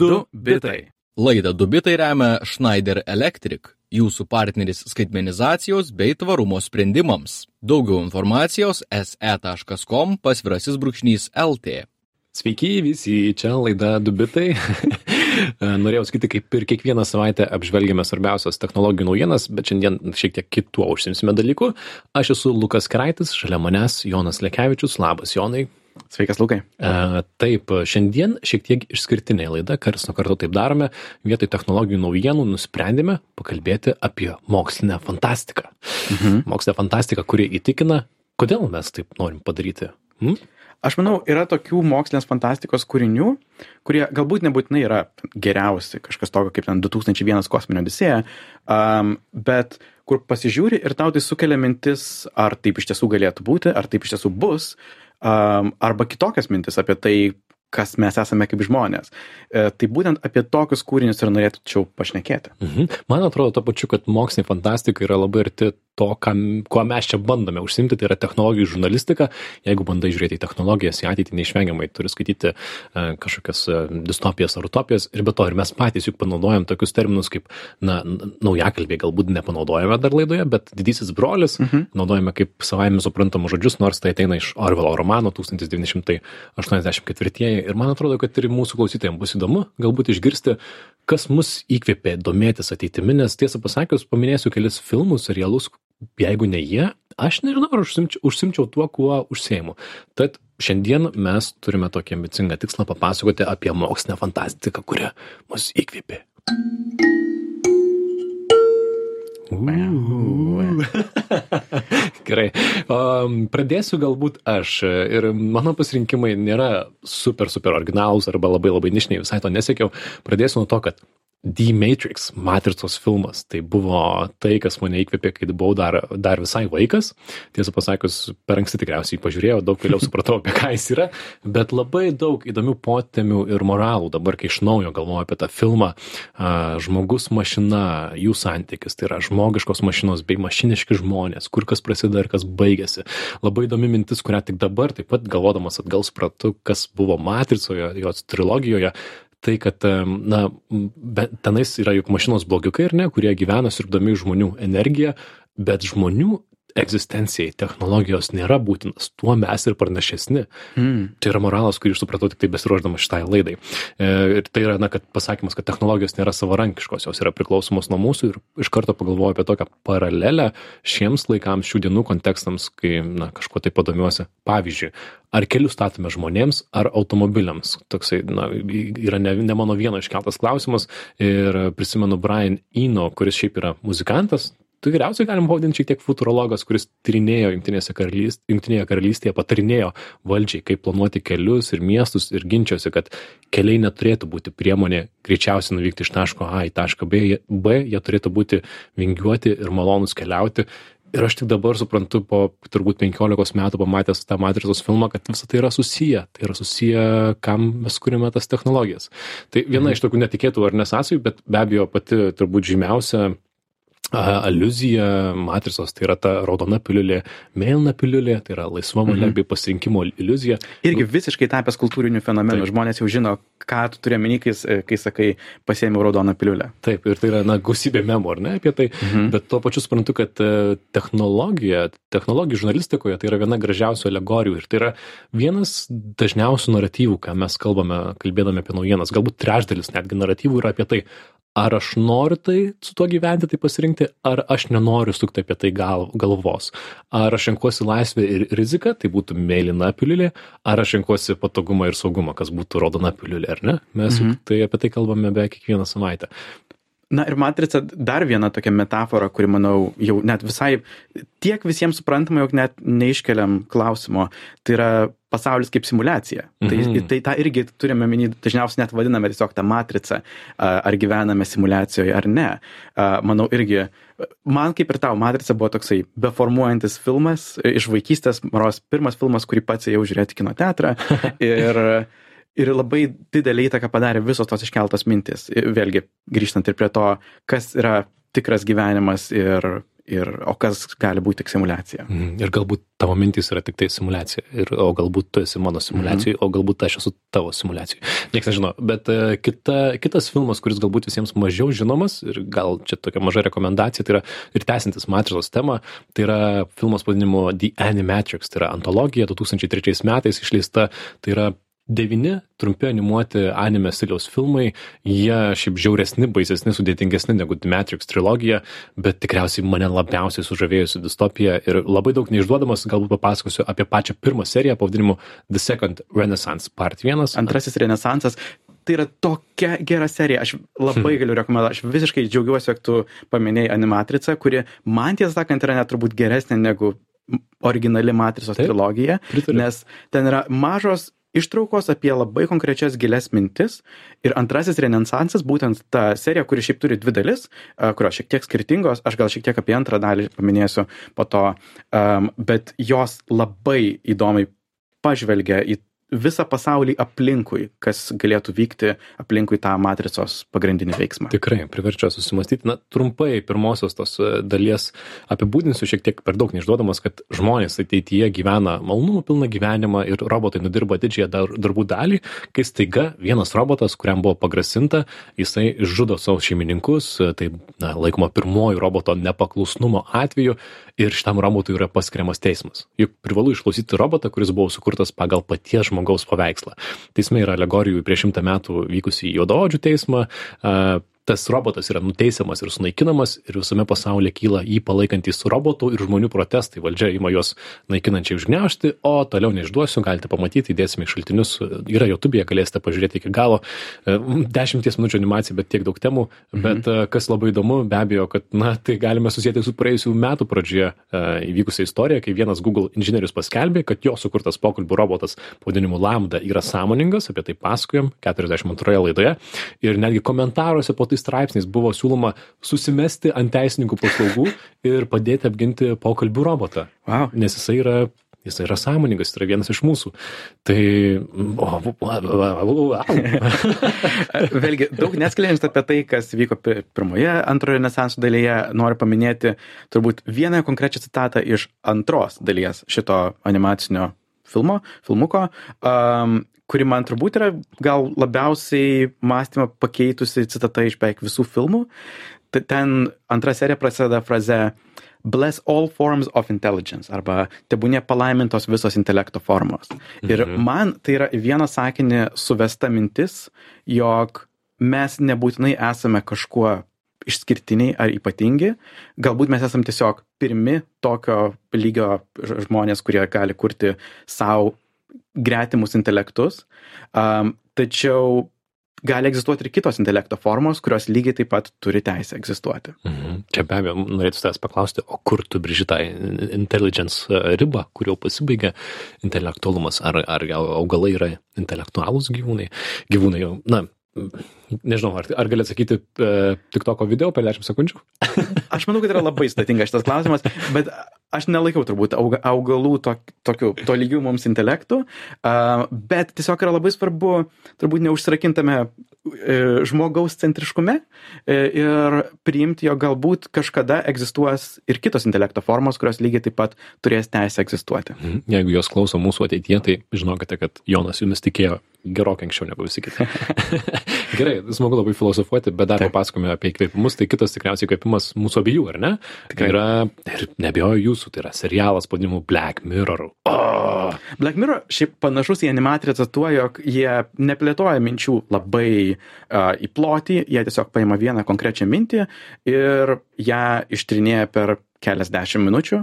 Du bitai. Laidą Dubitai remia Schneider Electric, jūsų partneris skaitmenizacijos bei tvarumo sprendimams. Daugiau informacijos se.com pasvirasis brūkšnys LT. Sveiki visi, čia laida Dubitai. Norėjau sakyti, kaip ir kiekvieną savaitę apžvelgiame svarbiausias technologijų naujienas, bet šiandien šiek tiek kituo užsimsime dalykų. Aš esu Lukas Kraitis, šalia manęs Jonas Lekevičius. Labas, Jonai. Sveikas, Lukai. E, taip, šiandien šiek tiek išskirtinė laida, karts nuo karto taip darome. Vietoj technologijų naujienų nusprendėme pakalbėti apie mokslinę fantastiką. Mhm. Mokslinę fantastiką, kuri įtikina, kodėl mes taip norim padaryti. Hm? Aš manau, yra tokių mokslinės fantastikos kūrinių, kurie galbūt nebūtinai yra geriausi, kažkas tokio kaip ten 2001 kosminio odisėja, um, bet kur pasižiūri ir tau tai sukelia mintis, ar taip iš tiesų galėtų būti, ar taip iš tiesų bus, arba kitokias mintis apie tai, kas mes esame kaip žmonės. E, tai būtent apie tokius kūrinius ir norėčiau pašnekėti. Mhm. Man atrodo to pačiu, kad mokslinė fantastika yra labai arti to, kam, kuo mes čia bandome užsimti, tai yra technologijų žurnalistika. Jeigu bandai žiūrėti į technologijas, į ateitį neišvengiamai turi skaityti e, kažkokias e, distopijas ar utopijas ir be to ir mes patys juk panaudojam tokius terminus kaip, na, naujakalbiai galbūt nepanaudojame dar laidoje, bet didysis brolis mhm. naudojame kaip savaime suprantamus žodžius, nors tai ateina iš Orvelo romano 1984 ir man atrodo, kad ir mūsų klausytojams bus įdomu galbūt išgirsti, kas mus įkvėpė domėtis ateitimi, nes tiesą pasakius, paminėsiu kelis filmus, serialus, jeigu ne jie, aš nežinau, ar užsimčiau, užsimčiau tuo, kuo užsėjimu. Tad šiandien mes turime tokį ambicingą tikslą papasakoti apie mokslinę fantastiką, kuri mus įkvėpė. Gerai. Um, pradėsiu galbūt aš. Ir mano pasirinkimai nėra super, super originalūs arba labai labai nišiniai, visai to nesiekiau. Pradėsiu nuo to, kad The Matrix, Matricos filmas. Tai buvo tai, kas mane įkvėpė, kai buvau dar, dar visai vaikas. Tiesą pasakius, per anksti tikriausiai pažiūrėjau, daug vėliau supratau, apie ką jis yra, bet labai daug įdomių potemių ir moralų dabar, kai iš naujo galvoju apie tą filmą. Žmogus mašina, jų santykis, tai yra žmogiškos mašinos bei mašiniški žmonės, kur kas prasideda ir kas baigėsi. Labai įdomi mintis, kurią tik dabar, taip pat galvodamas atgal supratau, kas buvo Matricoje, jos trilogijoje, tai kad na bet tenais yra juk mašinos blogiukai ar ne kurie gyvena siurbdami žmonių energiją bet žmonių egzistencijai technologijos nėra būtinas, tuo mes ir pranašesni. Mm. Tai yra moralas, kurį aš supratau tik tai besiruoždamas šitai laidai. E, ir tai yra, na, kad pasakymas, kad technologijos nėra savarankiškos, jos yra priklausomos nuo mūsų ir iš karto pagalvoju apie tokią paralelę šiems laikams, šių dienų kontekstams, kai, na, kažkuo tai padomiuosi. Pavyzdžiui, ar kelius statome žmonėms ar automobiliams toksai na yra ne ne mano vieno iškeltas klausimas ir prisimenu Brian Eno kuris šiaip yra muzikantas tikriausiai galim pavadint šiek tiek futurologas kuris tyrinėjo jungtinėse karalys jungtinėje karalystėje patarinėjo valdžiai kaip planuoti kelius ir miestus ir ginčijosi kad keliai neturėtų būti priemonė greičiausiai nuvykti iš taško a į tašką b b jie turėtų būti vingiuoti ir malonūs keliauti. Ir aš tik dabar suprantu po turbūt penkiolikos metų pamatęs tą matricos filmą kad visa tai yra susiję. Tai yra susiję kam mes kuriame tas technologijas. Tai viena mhm. iš tokių netikėtų ar ne sąsajų bet be abejo pati turbūt žymiausia aliuzija matricos, tai yra ta raudona piliulė, mėlyna piliulė, tai yra laisva valia mhm. bei pasirinkimo iliuzija. Irgi visiškai tapęs kultūriniu fenomenu, Taip. žmonės jau žino, ką tu turi omeny, kai, kai sakai, pasėmiau raudoną piliulę. Taip, ir tai yra, na, gausybė memų, ar ne, apie tai, mhm. bet tuo pačiu suprantu, kad e, technologija, technologijų žurnalistikoje tai yra viena gražiausių alegorijų ir tai yra vienas dažniausių naratyvų, ką mes kalbame, kalbėdami apie naujienas. Galbūt trečdalis netgi naratyvų yra apie tai, ar aš noriu tai su tuo gyventi, tai pasirinkti, ar aš nenoriu sukti apie tai gal, galvos. Ar aš renkuosi laisvę ir riziką, tai būtų mėlyna piliulė, ar aš renkuosi patogumą ir saugumą, kas būtų raudona piliulė, ar ne? Mes mhm. tai apie tai kalbame beveik kiekvieną savaitę. Na ir matrica dar viena tokia metafora, kuri, manau, jau net visai tiek visiems suprantama, jog net neiškeliam klausimo. Tai yra pasaulis kaip simulacija. Tai, mhm. Tai, tą irgi turime minį, dažniausiai net vadiname tiesiog tą matricą, ar gyvename simulacijoje ar ne. Manau irgi, man kaip ir tau, matrica buvo toksai beformuojantis filmas iš vaikystės, maros pirmas filmas, kurį pats jau žiūrėti kino teatrą. Ir ir labai didelę įtaką padarė visos tos iškeltos mintys vėlgi grįžtant ir prie to kas yra tikras gyvenimas ir ir o kas gali būt tik simuliacija. Mhm. Ir galbūt tavo mintys yra tik tai simulacija, ir, o galbūt tu esi mano simulacijai, mhm. o galbūt aš esu tavo simulacijai. Niekas nežino, bet uh, kita, kitas filmas, kuris galbūt visiems mažiau žinomas, ir gal čia tokia maža rekomendacija, tai yra ir tęsintis Matricos tema, tai yra filmas pavadinimu The Animatrix, tai yra antologija 2003 metais išleista, tai yra devyni trumpi animuoti anime stiliaus filmai jie šiaip žiauresni baisesni sudėtingesni negu Matrix trilogija bet tikriausiai mane labiausiai sužavėjusi distopija ir labai daug neišduodamas galbūt papasakosiu apie pačią pirmą seriją pavadinimu The Second Renaissance Part 1 Antrasis renesansas tai yra tokia gera serija. Aš labai galiu rekomenduoti. Aš visiškai džiaugiuosi, kad tu paminėjai animatricą, kuri man tiesą sakant yra net turbūt geresnė negu originali matricos Taip, trilogija, pritariu. nes ten yra mažos ištraukos apie labai konkrečias gilias mintis. Ir antrasis renesansas būtent ta serija kuri šiaip turi dvi dalis a, kurios šiek tiek skirtingos. Aš gal šiek tiek apie antrą dalį paminėsiu po to. Am, bet jos labai įdomiai pažvelgia į visą pasaulį aplinkui kas galėtų vykti aplinkui tą matricos pagrindinį veiksmą Tikrai, priverčia susimastyti. Na, trumpai pirmosios tos e, dalies apibūdinsiu šiek tiek per daug neišduodamas, kad žmonės ateityje gyvena malonumų pilną gyvenimą ir robotai nudirba didžiąją dar, darbų dalį, kai staiga vienas robotas, kuriam buvo pagrasinta, jisai žudo savo šeimininkus, e, tai na, laikoma pirmoji roboto nepaklusnumo atveju ir šitam robotui yra paskiriamas teismas. Juk privalu išklausyti robotą, kuris buvo sukurtas pagal paties žmogaus paveikslą. Teisme yra alegorijų prieš šimtą metų vykusį juodaodžių teismą. Tas robotas yra nuteisiamas ir sunaikinamas ir visame pasaulyje kyla jį palaikantys robotų ir žmonių protestai. Valdžia ima juos naikinančiai užgneušti, o toliau neišduosiu, galite pamatyti, įdėsime į šaltinius. Yra YouTube'e, galėsite pažiūrėti iki galo. E, Dešimties minučių animacija, bet tiek daug temų. Bet e, kas labai įdomu, be abejo, kad na, tai galime susijęti su praėjusių metų pradžioje e, įvykusią istoriją, kai vienas Google inžinierius paskelbė, kad jo sukurtas pokalbių robotas pavadinimu Lambda yra sąmoningas, apie tai pasakojom 42 laidoje. Ir netgi komentaruose po tais straipsniais buvo siūloma susimesti ant teisininkų paslaugų ir padėti apginti pokalbių robotą. wow. Nes jisai yra jis yra sąmoningas, jis yra vienas iš mūsų. Tai... Vėlgi, daug neskleidžiant apie tai, kas vyko pi- pirmoje antrojo renesanso dalyje, noriu paminėti turbūt vieną konkrečią citatą iš antros dalies šito animacinio filmo, filmuko, um, kuri man turbūt yra gal labiausiai mąstymą pakeitusi citata iš beveik visų filmų. Ten antra serija prasideda fraze Bless all forms of intelligence arba tebūnė palaimintos visos intelekto formos. Ir Mhm. man tai yra į vieną sakinį suvesta mintis, jog mes nebūtinai esame kažkuo išskirtiniai ar ypatingi, galbūt mes esame tiesiog pirmi tokio lygio žmonės, kurie gali kurti savo gretimus intelektus, um, tačiau gali egzistuoti ir kitos intelekto formos, kurios lygiai taip pat turi teisę egzistuoti. Mhm. Čia be abejo, norėčiau tavęs paklausti, o kur tu brėži tą intelligence e, ribą, kur jau pasibaigia intelektualumas, ar, ar gal augalai yra intelektualūs gyvūnai? Gyvūnai jau, na, nežinau, ar, ar gali atsakyti e, tik toko video per 10 sekundžių? Aš manau, kad yra labai sudėtingas šitas klausimas, bet aš nelaikiau turbūt auga, augalų to, tokių to lygių mums intelektų, uh, bet tiesiog yra labai svarbu turbūt neužsirakintame e, žmogaus centriškume e, ir priimti, jog galbūt kažkada egzistuos ir kitos intelekto formos, kurios lygiai taip pat turės teisę egzistuoti. Mhm. Jeigu jos klauso mūsų ateityje, tai žinokite, kad Jonas jumis tikėjo gerokai anksčiau negu visi kiti. Gerai, smagu labai filosofuoti, bet dar papasakome apie įkvėpimus. Tai kitas tikriausiai įkvėpimas mūsų abiejų, ar ne? Tikrai. yra, ir nebejoju jūsų, tai yra serialas pavadinimu Black Mirror. O, Black Mirror šiaip panašus į animatricą tuo, jog jie neplėtoja minčių labai uh, į plotį, jie tiesiog paima vieną konkrečią mintį ir ją ištrinėja per keliasdešimt minučių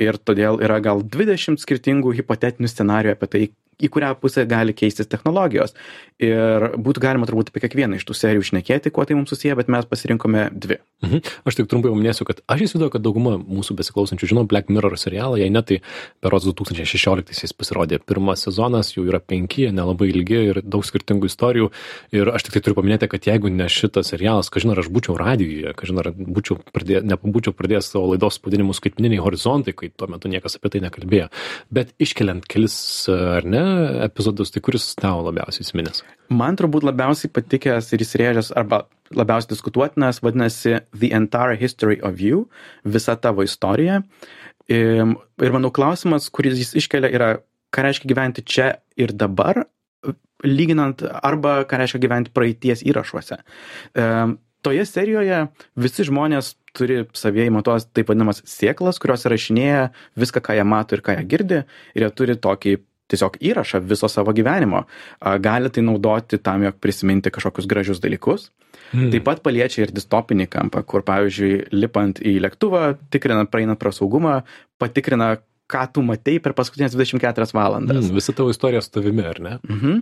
ir todėl yra gal 20 skirtingų hipotetinių scenarijų apie tai, į kurią pusę gali keistis technologijos. Ir būtų galima turbūt apie kiekvieną iš tų serijų šnekėti, kuo tai mums susiję, bet mes pasirinkome dvi. Mhm. Aš tik trumpai paminėsiu, kad aš įsivaizduoju, kad dauguma mūsų besiklausančių žino Black Mirror serialą, jei ne, tai berods 2016 pasirodė pirmas sezonas, jų yra penki, nelabai ilgi ir daug skirtingų istorijų. Ir aš tik tai turiu paminėti, kad jeigu ne šitas serialas, kažin ar aš būčiau radijuje, kažin ar būčiau pradė, nebūčiau pradėjęs savo laidos pavadinimu skaitmininiai horizontai, kai tuo metu niekas apie tai nekalbėjo. Bet iškeliant kelis, ar ne, epizodus, tai kuris tau labiausiai įsiminęs? Man turbūt labiausiai patikęs ir įsirėžęs, arba labiausiai diskutuotinas vadinasi The Entire History of You, visa tavo istorija. Ir, ir manau klausimas, kuris jis iškelia, yra, ką reiškia gyventi čia ir dabar, lyginant arba ką reiškia gyventi praeities įrašuose. Toje serijoje visi žmonės turi savyje įmatos taip vadinamas sėklas, kurios rašinėja viską, ką jie mato ir ką jie girdi, ir jie turi tokį tiesiog įrašą viso savo gyvenimo. Gali tai naudoti tam, jog prisiminti kažkokius gražius dalykus. Mm. Taip pat paliečia ir distopinį kampą, kur, pavyzdžiui, lipant į lėktuvą, tikrinant, praeinant pro saugumą, patikrina, ką tu matei per paskutinės 24 valandas. Mm, visa tavo istorija su tavimi, ar ne? Mhm.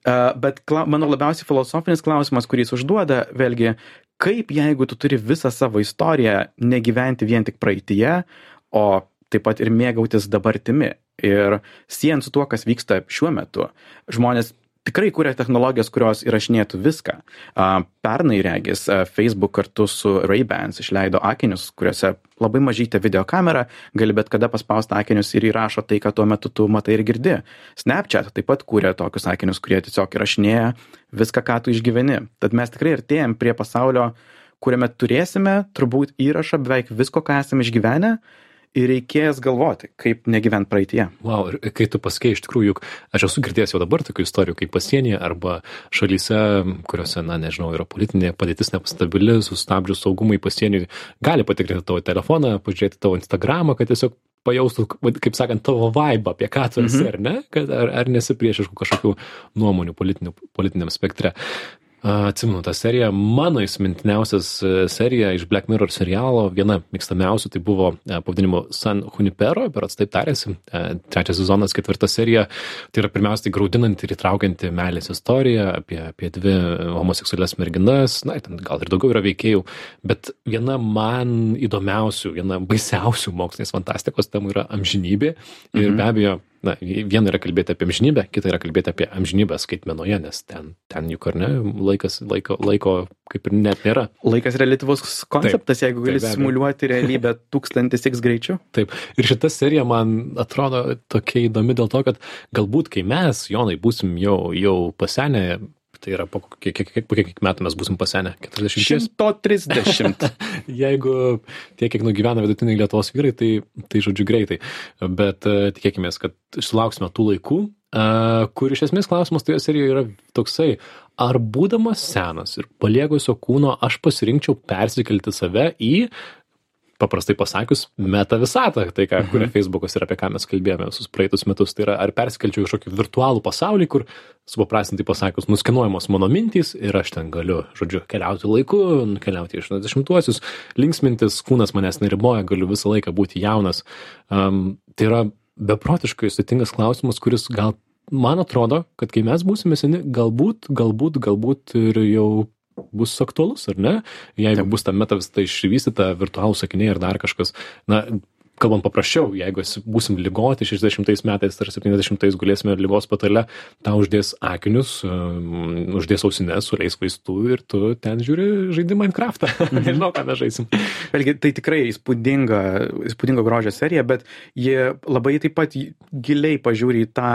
Uh, bet kla, mano labiausiai filosofinis klausimas, kurį jis užduoda, vėlgi, kaip jeigu tu turi visą savo istoriją negyventi vien tik praeitie, o taip pat ir mėgautis dabartimi ir siejant su tuo, kas vyksta šiuo metu, žmonės tikrai kuria technologijas, kurios įrašinėtų viską. Pernai regis Facebook kartu su Ray-Bans išleido akinius, kuriuose labai mažytė videokamera, gali bet kada paspausti akinius ir įrašo tai, ką tuo metu tu matai ir girdi. Snapchat taip pat kūrė tokius akinius, kurie tiesiog įrašinėja viską, ką tu išgyveni. Tad mes tikrai artėjom prie pasaulio, kuriame turėsime turbūt įrašą beveik visko, ką esame išgyvenę ir reikės galvoti, kaip negyvent praeitie. Wow, ir kai tu pasakei, iš tikrųjų, juk aš esu girdėjęs jau dabar tokių istorijų, kaip pasienyje arba šalyse, kuriuose, na, nežinau, yra politinė padėtis nepastabili, sustabdžius saugumui pasieniui, gali patikrinti tavo telefoną, pažiūrėti tavo Instagramą, kad tiesiog pajaustų, kaip sakant, tavo vaibą, apie ką tu esi, mhm. ar ne, kad, ar, ar nesi priešiškų kažkokių nuomonių politiniam spektre. Atsimenu tą seriją, mano įsimintiniausias e, serija iš Black Mirror serialo, viena mėgstamiausių, tai buvo e, pavadinimu San Junipero, berots taip tarėsi, e, trečias sezonas, ketvirta serija. Tai yra pirmiausia tai graudinanti ir įtraukianti meilės istoriją apie, apie dvi homoseksualias merginas, na, ten gal ir daugiau yra veikėjų, bet viena man įdomiausių, viena baisiausių mokslinės fantastikos temų yra amžinybė. Ir mhm. be abejo na viena yra kalbėti apie amžinybę kita yra kalbėti apie amžinybę skaitmenoje nes ten ten juk ar ne laikas laiko laiko kaip ir net nėra laikas reliatyvus konceptas jeigu gali simuliuoti realybę tūkstantis x greičiu taip ir šita serija man atrodo tokia įdomi dėl to kad galbūt kai mes jonai būsim jau jau pasenę tai yra po kiek, kiek, kiek, kiek metų mes būsim pasenę? 40? 130. Jeigu tiek, kiek nugyvena vidutiniai Lietuvos vyrai, tai, tai žodžiu greitai. Bet uh, tikėkime, kad sulauksime tų laikų, uh, kur iš esmės klausimas toje serijoje yra toksai, ar būdamas senas ir paliegusio kūno aš pasirinkčiau persikelti save į paprastai pasakius meta visatą tai ką kuria mhm. feisbukas ir apie ką mes kalbėjome visus praeitus metus tai yra ar perskelčiau kažkokį virtualų pasaulį kur supaprastintai pasakius nuskenuojamos mano mintys ir aš ten galiu žodžiu keliauti laiku nukeliauti į aštuoniasdešimtuosius linksmintis kūnas manęs neriboja galiu visą laiką būti jaunas um, tai yra beprotiškai sudėtingas klausimas kuris gal man atrodo kad kai mes būsime seni galbūt galbūt galbūt ir jau bus aktualus, ar ne? Jeigu bus ta meta visata išvystyta, virtualūs sakiniai ar dar kažkas, na, kalbant paprasčiau, jeigu būsim lygoti 60 metais ar 70 gulėsime lygos patale, tau uždės akinius, um, uždės ausinės, suleis vaistų ir tu ten žiūri žaidimą Minecraftą. Mhm. Nežinau, ką mes žaisim. Vėlgi, tai tikrai įspūdinga, įspūdinga grožio serija, bet jie labai taip pat giliai pažiūri į tą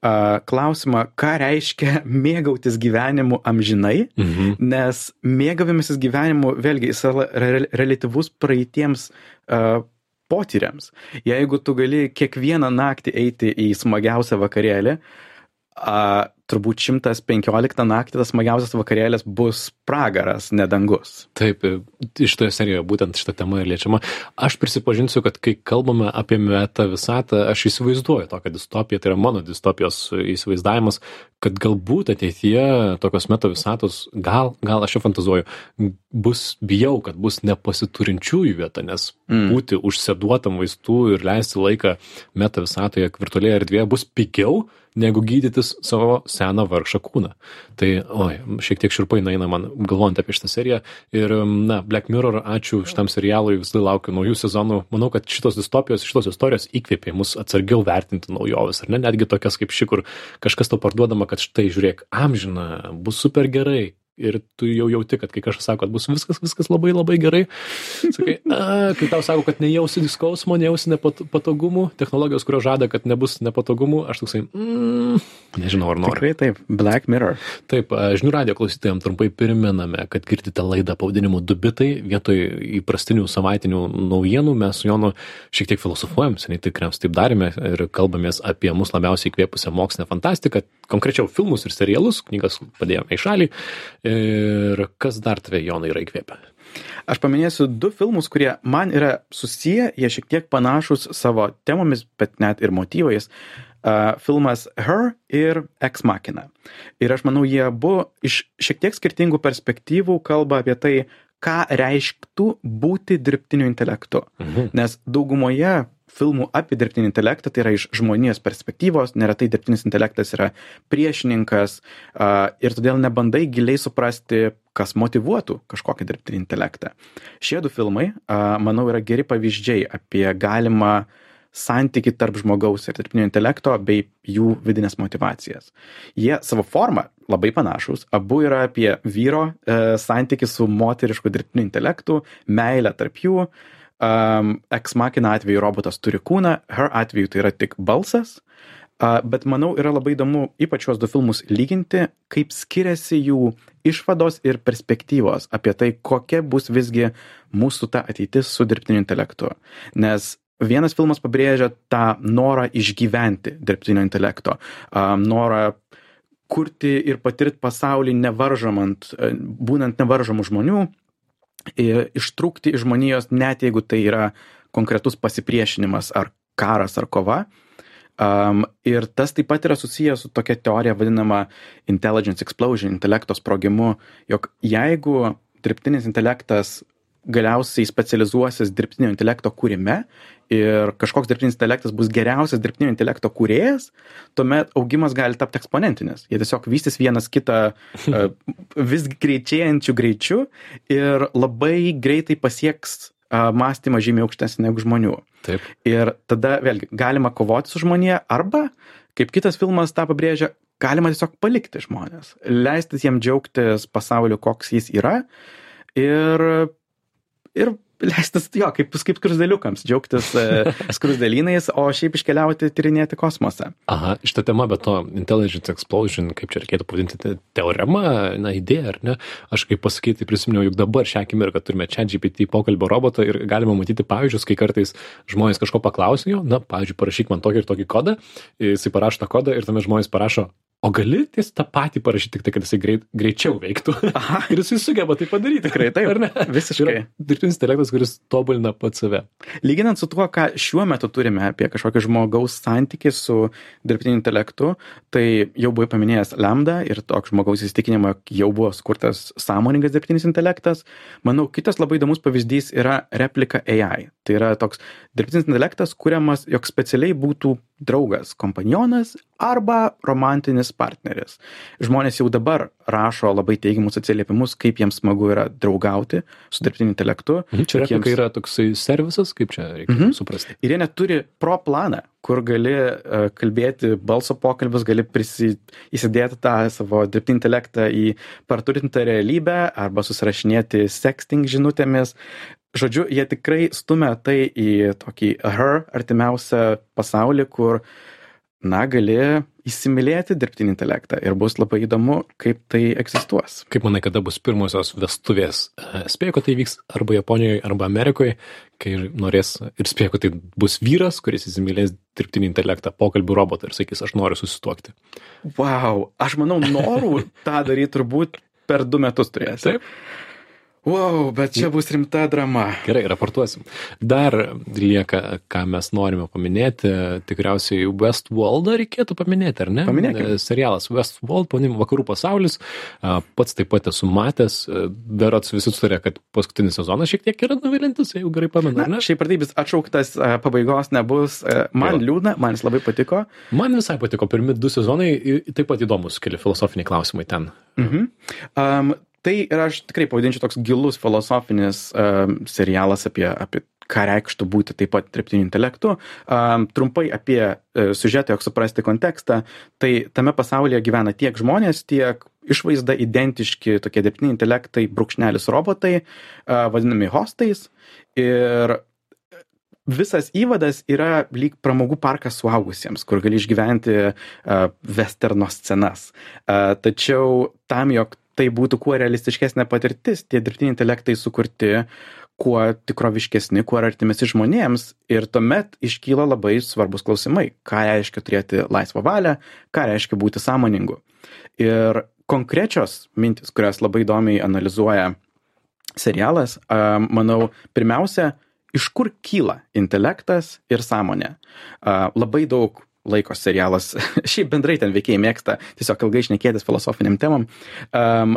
klausimą, ką reiškia mėgautis gyvenimu amžinai, mhm. nes mėgavimasis gyvenimu vėlgi jis yra relativus praeitiems uh, potyriams. Jeigu tu gali kiekvieną naktį eiti į smagiausią vakarėlį, uh, turbūt 115 naktį tas smagiausias vakarėlis bus pragaras, ne dangus. Taip, iš toje serijoje būtent šitą temą ir liečiama. Aš prisipažinsiu, kad kai kalbame apie meta visatą, aš įsivaizduoju tokią distopiją, tai yra mano distopijos įsivaizdavimas, kad galbūt ateityje tokios meta visatos, gal, gal aš jau fantazuoju, bus, bijau, kad bus nepasiturinčiųjų vieta, nes mm. būti užseduotam vaistų ir leisti laiką meta visatoje virtualioje erdvėje bus pigiau negu gydytis savo seną vargšą kūną. Tai, oi, šiek tiek širpai eina man galvojant apie šitą seriją. Ir, na, Black Mirror, ačiū šitam serialui, vis dar laukiu naujų sezonų. Manau, kad šitos distopijos, šitos istorijos įkvėpė mus atsargiau vertinti naujoves, ar ne? Netgi tokias kaip ši, kur kažkas to parduodama, kad štai žiūrėk, amžina, bus super gerai, ir tu jau jauti, kad kai kažkas sako, kad bus viskas, viskas labai labai gerai, sakai, a, kai tau sako, kad nejausi skausmo, nejausi nepatogumų, technologijos, kurios žada, kad nebus nepatogumų, aš toksai, mm, nežinau ar noriu. Tikrai taip, Black Mirror. Taip, žinių radio klausytojams trumpai priminame, kad girdite laidą pavadinimu Dubitai, vietoj įprastinių savaitinių naujienų mes su Jonu šiek tiek filosofuojam, seniai tikriausiai taip darėme ir kalbamės apie mus labiausiai įkvėpusią mokslinę fantastiką, konkrečiau filmus ir serialus, knygas padėjome į šalį Ir kas dar tave, Jonai, yra įkvėpę? Aš paminėsiu du filmus, kurie man yra susiję, jie šiek tiek panašus savo temomis, bet net ir motyvais. Uh, filmas Her ir Ex Machina. Ir aš manau, jie abu iš šiek tiek skirtingų perspektyvų kalba apie tai, ką reišktų būti dirbtiniu intelektu. Mhm. Nes daugumoje filmų apie dirbtinį intelektą, tai yra iš žmonijos perspektyvos, neretai dirbtinis intelektas yra priešininkas ir todėl nebandai giliai suprasti, kas motivuotų kažkokį dirbtinį intelektą. Šie du filmai, manau, yra geri pavyzdžiai apie galimą santyki tarp žmogaus ir dirbtinio intelekto bei jų vidinės motivacijas. Jie savo formą labai panašus, abu yra apie vyro e, santyki su moterišku dirbtiniu intelektu, meilę tarp jų, uh, um, Ex Machina atveju robotas turi kūną, Her atveju tai yra tik balsas, uh, bet manau yra labai įdomu ypač šios du filmus lyginti, kaip skiriasi jų išvados ir perspektyvos apie tai, kokia bus visgi mūsų ta ateitis su dirbtiniu intelektu. Nes vienas filmas pabrėžia tą norą išgyventi dirbtinio intelekto, um, norą kurti ir patirti pasaulį nevaržomant, būnant nevaržomų žmonių, ištrūkti iš žmonijos, net jeigu tai yra konkretus pasipriešinimas ar karas ar kova. Um, ir tas taip pat yra susijęs su tokia teorija vadinama intelligence explosion, intelekto sprogimu, jog jeigu dirbtinis intelektas galiausiai specializuosis dirbtinio intelekto kūrime ir kažkoks dirbtinis intelektas bus geriausias dirbtinio intelekto kūrėjas, tuomet augimas gali tapti eksponentinis. Jie tiesiog vystys vienas kitą uh, vis greičiajančių greičių ir labai greitai pasieks uh, mąstymą žymiai aukštesnį negu žmonių. Taip. Ir tada vėlgi galima kovoti su žmonė arba, kaip kitas filmas tą pabrėžia, galima tiesiog palikti žmonės, leistis jiem džiaugtis pasauliu, koks jis yra ir ir leistis jo kaip kaip skruzdėliukams džiaugtis e, skruzdėlynais o šiaip iškeliauti tyrinėti kosmosą aha šita tema be to intelligence explosion kaip čia reikėtų pavadinti teorema na idėja ar ne? Aš kaip pasakyt tai prisiminiau juk dabar šią akimirką turime chatgpt pokalbio robotą ir galima matyti pavyzdžius kai kartais žmonės kažko paklausia jo na pavyzdžiui parašyk man tokį ir tokį kodą jisai parašo tą kodą ir tuomet žmonės parašo o gali ties tą patį parašyt tik tai kad jisai greit greičiau veiktų. Aha. Ir jisai sugeba tai padaryti. Tikrai taip. Ar ne? Visiškai. Yra dirbtinis intelektas kuris tobulina pats save. Lyginant su tuo ką šiuo metu turime apie kažkokį žmogaus santykį su dirbtiniu intelektu tai jau buvai paminėjęs lambda ir toks žmogaus įsitikinimą jau buvo sukurtas sąmoningas dirbtinis intelektas. Manau kitas labai įdomus pavyzdys yra replika ai tai yra toks dirbtinis intelektas kuriamas jog specialiai būtų draugas kompanionas arba romantinis partneris. Žmonės jau dabar rašo labai teigiamus atsiliepimus kaip jiems smagu yra draugauti su dirbtiniu intelektu mhm, čia replika yra toksai servisas kaip čia reikia mhm. suprasti? Ir jie net turi pro planą kur gali uh, kalbėti balso pokalbius gali prisi įsidėti tą savo dirbtinį intelektą į praturtintą realybę arba susirašinėti sexting žinutėmis žodžiu jie tikrai stumia tai į tokį her artimiausią pasaulį kur na gali įsimylėti dirbtinį intelektą ir bus labai įdomu kaip tai egzistuos. Kaip manai kada bus pirmosios vestuvės? E, spėju kad tai vyks arba japonijoj arba amerikoj kai norės ir spėju kad tai bus vyras kuris įsimylės dirbtinį intelektą pokalbių robotą ir sakys aš noriu susituokti. Vau aš manau norų tą daryt turbūt per du metus turėsi taip Wow, bet čia bus rimta drama. Gerai, raportuosim. Dar lieka, ką mes norime paminėti, tikriausiai Westworldą reikėtų paminėti, ar ne? Paminėkime. Serialas Westworld, panim, vakarų pasaulis, pats taip pat esu matęs, berots visi sutarė, kad paskutinis sezonas šiek tiek yra nuvilintis, jeigu gerai pamenu, ne? Šiaip ar taip jis atšauktas, pabaigos nebus, man jo. liūdna, man jis labai patiko. Man visai patiko, pirmi du sezonai taip pat įdomus, keli filosofiniai klausimai ten. Mhm. Um, tai yra aš tikrai pavadinčiau toks gilus filosofinis um, serialas apie, apie ką reikštų būti taip pat dirbtiniu intelektu. Um, trumpai apie uh, siužetą, jog suprasti kontekstą, tai tame pasaulyje gyvena tiek žmonės, tiek išvaizda identiški tokie dirbtiniai intelektai, brūkšnelis robotai, vadinami hostais. Ir visas įvadas yra lyg pramogų parkas suaugusiems, kur gali išgyventi uh, westerno scenas. Uh, tačiau tam, jog tai būtų kuo realistiškesnė patirtis, tie dirbtiniai intelektai sukurti kuo tikroviškesni, kuo artimesi žmonėms ir tuomet iškyla labai svarbus klausimai, ką reiškia turėti laisvą valią, ką reiškia būti sąmoningu. Ir konkrečios mintis, kurias labai įdomiai analizuoja serialas, manau, pirmiausia, iš kur kyla intelektas ir sąmonė. Labai daug laiko serialas, šiaip bendrai ten veikėjai mėgsta tiesiog ilgai išnekėtis filosofiniam temam. Um,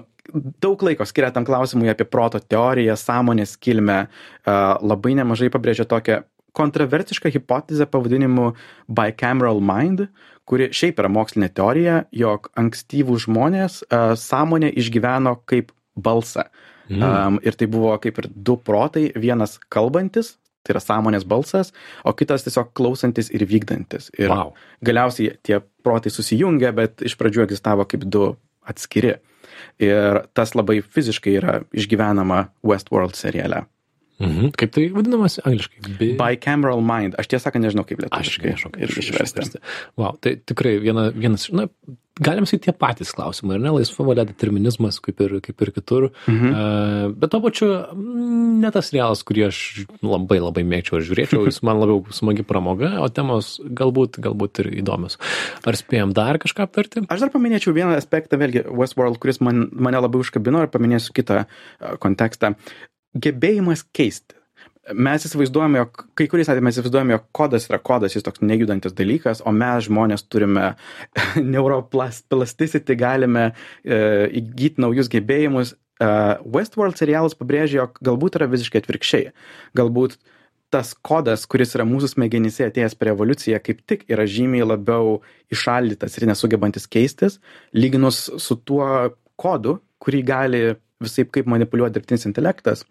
daug laiko skiria tam klausimui apie proto teoriją, sąmonės kilmę, uh, labai nemažai pabrėžia tokią kontroversišką hipotezę pavadinimu bicameral mind, kuri šiaip yra mokslinė teorija, jog ankstyvų žmonės uh, sąmonę išgyveno kaip balsą. Mm. Um, ir tai buvo kaip ir du protai, vienas kalbantis, tai yra sąmonės balsas, o kitas tiesiog klausantis ir vykdantis. Ir wow. galiausiai tie protai susijungia, bet iš pradžių egzistavo kaip du atskiri. Ir tas labai fiziškai yra išgyvenama Westworld seriale. Mhm. Kaip tai vadinamas angliškai? Bi... Bicameral mind. Aš tiesą sakant nežinau, kaip lietuviškai. Aš kaip išversti. Wow, tai tikrai viena, vienas, na, galim sakyti tie patys klausimai, ar ne? Laisva valia determinizmas, kaip ir, kaip ir kitur. Mhm. Uh, bet to pačiu, mm, ne tas realas, kurį aš labai labai mėgčiau ir žiūrėčiau, jis man labiau smagi pramoga, o temos galbūt, galbūt ir įdomios. Ar spėjom dar kažką aptarti? Aš dar paminėčiau vieną aspektą, vėlgi, Westworld, kuris man, mane labai užkabino ir paminėsiu kitą kontekstą gebėjimas keisti. Mes įsivaizduojame, jog kai kuriais atvejais mes įsivaizduojame, jog kodas yra kodas, jis toks nejudantis dalykas, o mes žmonės turime neuroplasticity, galime e, įgyti naujus gebėjimus. E, Westworld serialas pabrėžia, jog galbūt yra visiškai atvirkščiai. Galbūt tas kodas, kuris yra mūsų smegenyse atėjęs per evoliuciją, kaip tik yra žymiai labiau išaldytas ir nesugebantis keistis, lyginus su tuo kodu, kurį gali visai kaip manipuliuoti dirbtinis intelektas.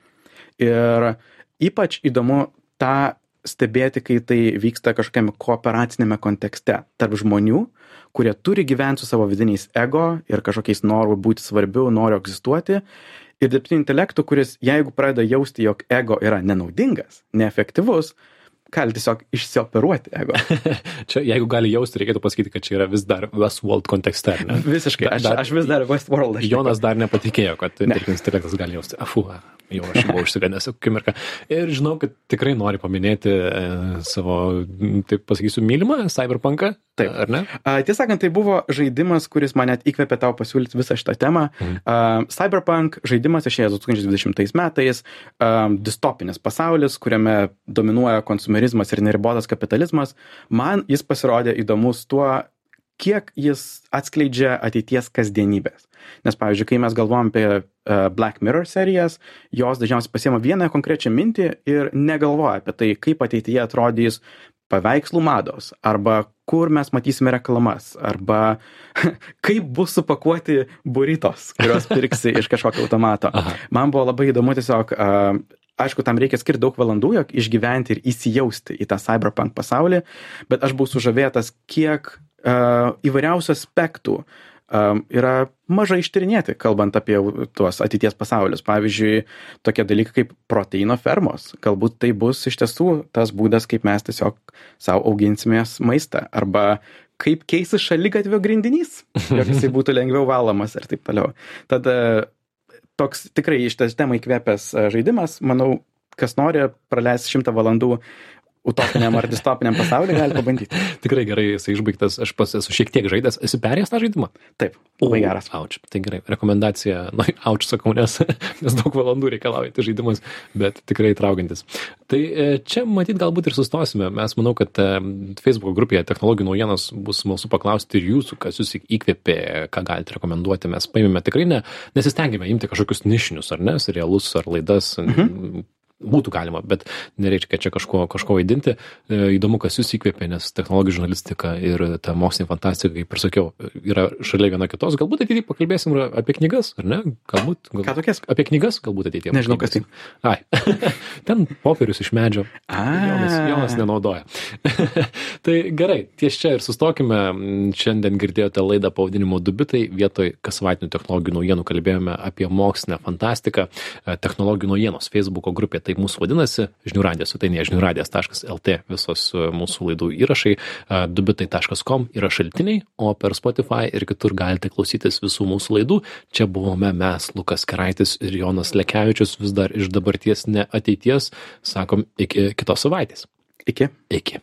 Ir ypač įdomu tą stebėti, kai tai vyksta kažkokiame kooperacinėme kontekste tarp žmonių, kurie turi gyventi su savo vidiniais ego ir kažkokiais noru būti svarbiu, noriu egzistuoti. Ir dirbtiniu intelektu, kuris jeigu pradeda jausti, jog ego yra nenaudingas, neefektyvus, gali tiesiog išsioperuoti ego. čia, jeigu gali jausti, reikėtų pasakyti, kad čia yra vis dar Westworld kontekste. Ne? Visiškai, aš, dar, aš vis dar Westworld. Aš Jonas dar nepatikėjo, kad dirbtinis intelektas gali jausti. Afu, jau aš buvau užsiganęs akimirką. Ir žinau, kad tikrai nori paminėti e, savo, taip pasakysiu, mylimą Cyberpunką. Taip. Ar ne? Tiesą sakant, tai buvo žaidimas, kuris mane įkvėpė tau pasiūlyti visą šitą temą. Mhm. Uh, Cyberpunk žaidimas išėjęs 2020 metais, uh, distopinis pasaulis, kuriame dominuoja konsumerizmas ir neribotas kapitalizmas. Man jis pasirodė įdomus tuo, kiek jis atskleidžia ateities kasdienybės. Nes, pavyzdžiui, kai mes galvojam apie uh, Black Mirror serijas, jos dažniausiai pasiema vieną konkrečią mintį ir negalvoja apie tai, kaip ateityje atrodys paveikslų mados, arba kur mes matysime reklamas, arba kaip bus supakuoti buritos, kuriuos pirksi iš kažkokio automato. Aha. Man buvo labai įdomu tiesiog, uh, aišku, tam reikia skirti daug valandų, jog išgyventi ir įsijausti į tą cyberpunk pasaulį, bet aš buvau sužavėtas, kiek uh, įvairiausių aspektų uh, yra mažai ištyrinėti, kalbant apie tuos ateities pasaulius. Pavyzdžiui, tokie dalykai kaip proteino fermos. Galbūt tai bus iš tiesų tas būdas, kaip mes tiesiog savo auginsimės maistą. Arba kaip keisis šalygatvio grindinys, jog jisai būtų lengviau valomas ir taip toliau. Tada toks tikrai iš tas temą įkvėpęs žaidimas, manau, kas nori praleisti šimtą valandų utopiniam ar distopiniam pasauliu gali pabandyti. Tikrai gerai, jisai išbaigtas, aš pats esu šiek tiek žaidęs, esi perėjęs tą žaidimą? Taip, labai o, geras. Auč, tai gerai, rekomendacija, na, nu, auč sakau, nes, nes daug valandų reikalauja tai žaidimas, bet tikrai traukiantis. Tai e, čia matyt galbūt ir sustosime, mes manau, kad e, Facebook grupėje technologijų naujienos bus smalsu paklausti ir jūsų, kas jūs įkvėpė, ką galite rekomenduoti, mes paėmėme tikrai ne, nesistengėme imti kažkokius nišinius ar ne, serialus ar laidas. Mhm būtų galima, bet nereikia čia kažko, kažko vaidinti. E, įdomu, kas jūs įkvėpė, nes technologijų žurnalistika ir ta mokslinė fantastika, kaip ir sakiau, yra šalia viena kitos. Galbūt ateityje pakalbėsim apie knygas, ar ne? Galbūt. galbūt Ką tokias? Apie knygas galbūt ateityje. Nežinau, kas tai. Ai, ten popierius iš medžio. Jonas, Jonas nenaudoja. tai gerai, ties čia ir sustokime. Šiandien girdėjote laidą pavadinimu Dubitai. Vietoj kasvatinių technologijų naujienų kalbėjome apie mokslinę fantastiką. Technologijų naujienos Facebook'o grupė taip mūsų vadinasi. Žinių radijas, tai ne žiniųradijas.lt visos mūsų laidų įrašai. Dubitai.com yra šaltiniai, o per Spotify ir kitur galite klausytis visų mūsų laidų. Čia buvome mes, Lukas Keraitis ir Jonas Lekevičius, vis dar iš dabarties, ne ateities. Sakom, iki kitos savaitės. Iki. Iki.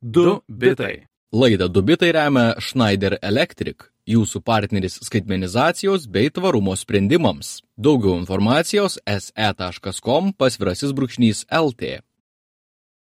Du bitai. Laidą Dubitai remia Schneider Electric, jūsų partneris skaitmenizacijos bei tvarumo sprendimams. Daugiau informacijos se.com pasvirasis brūkšnys LT.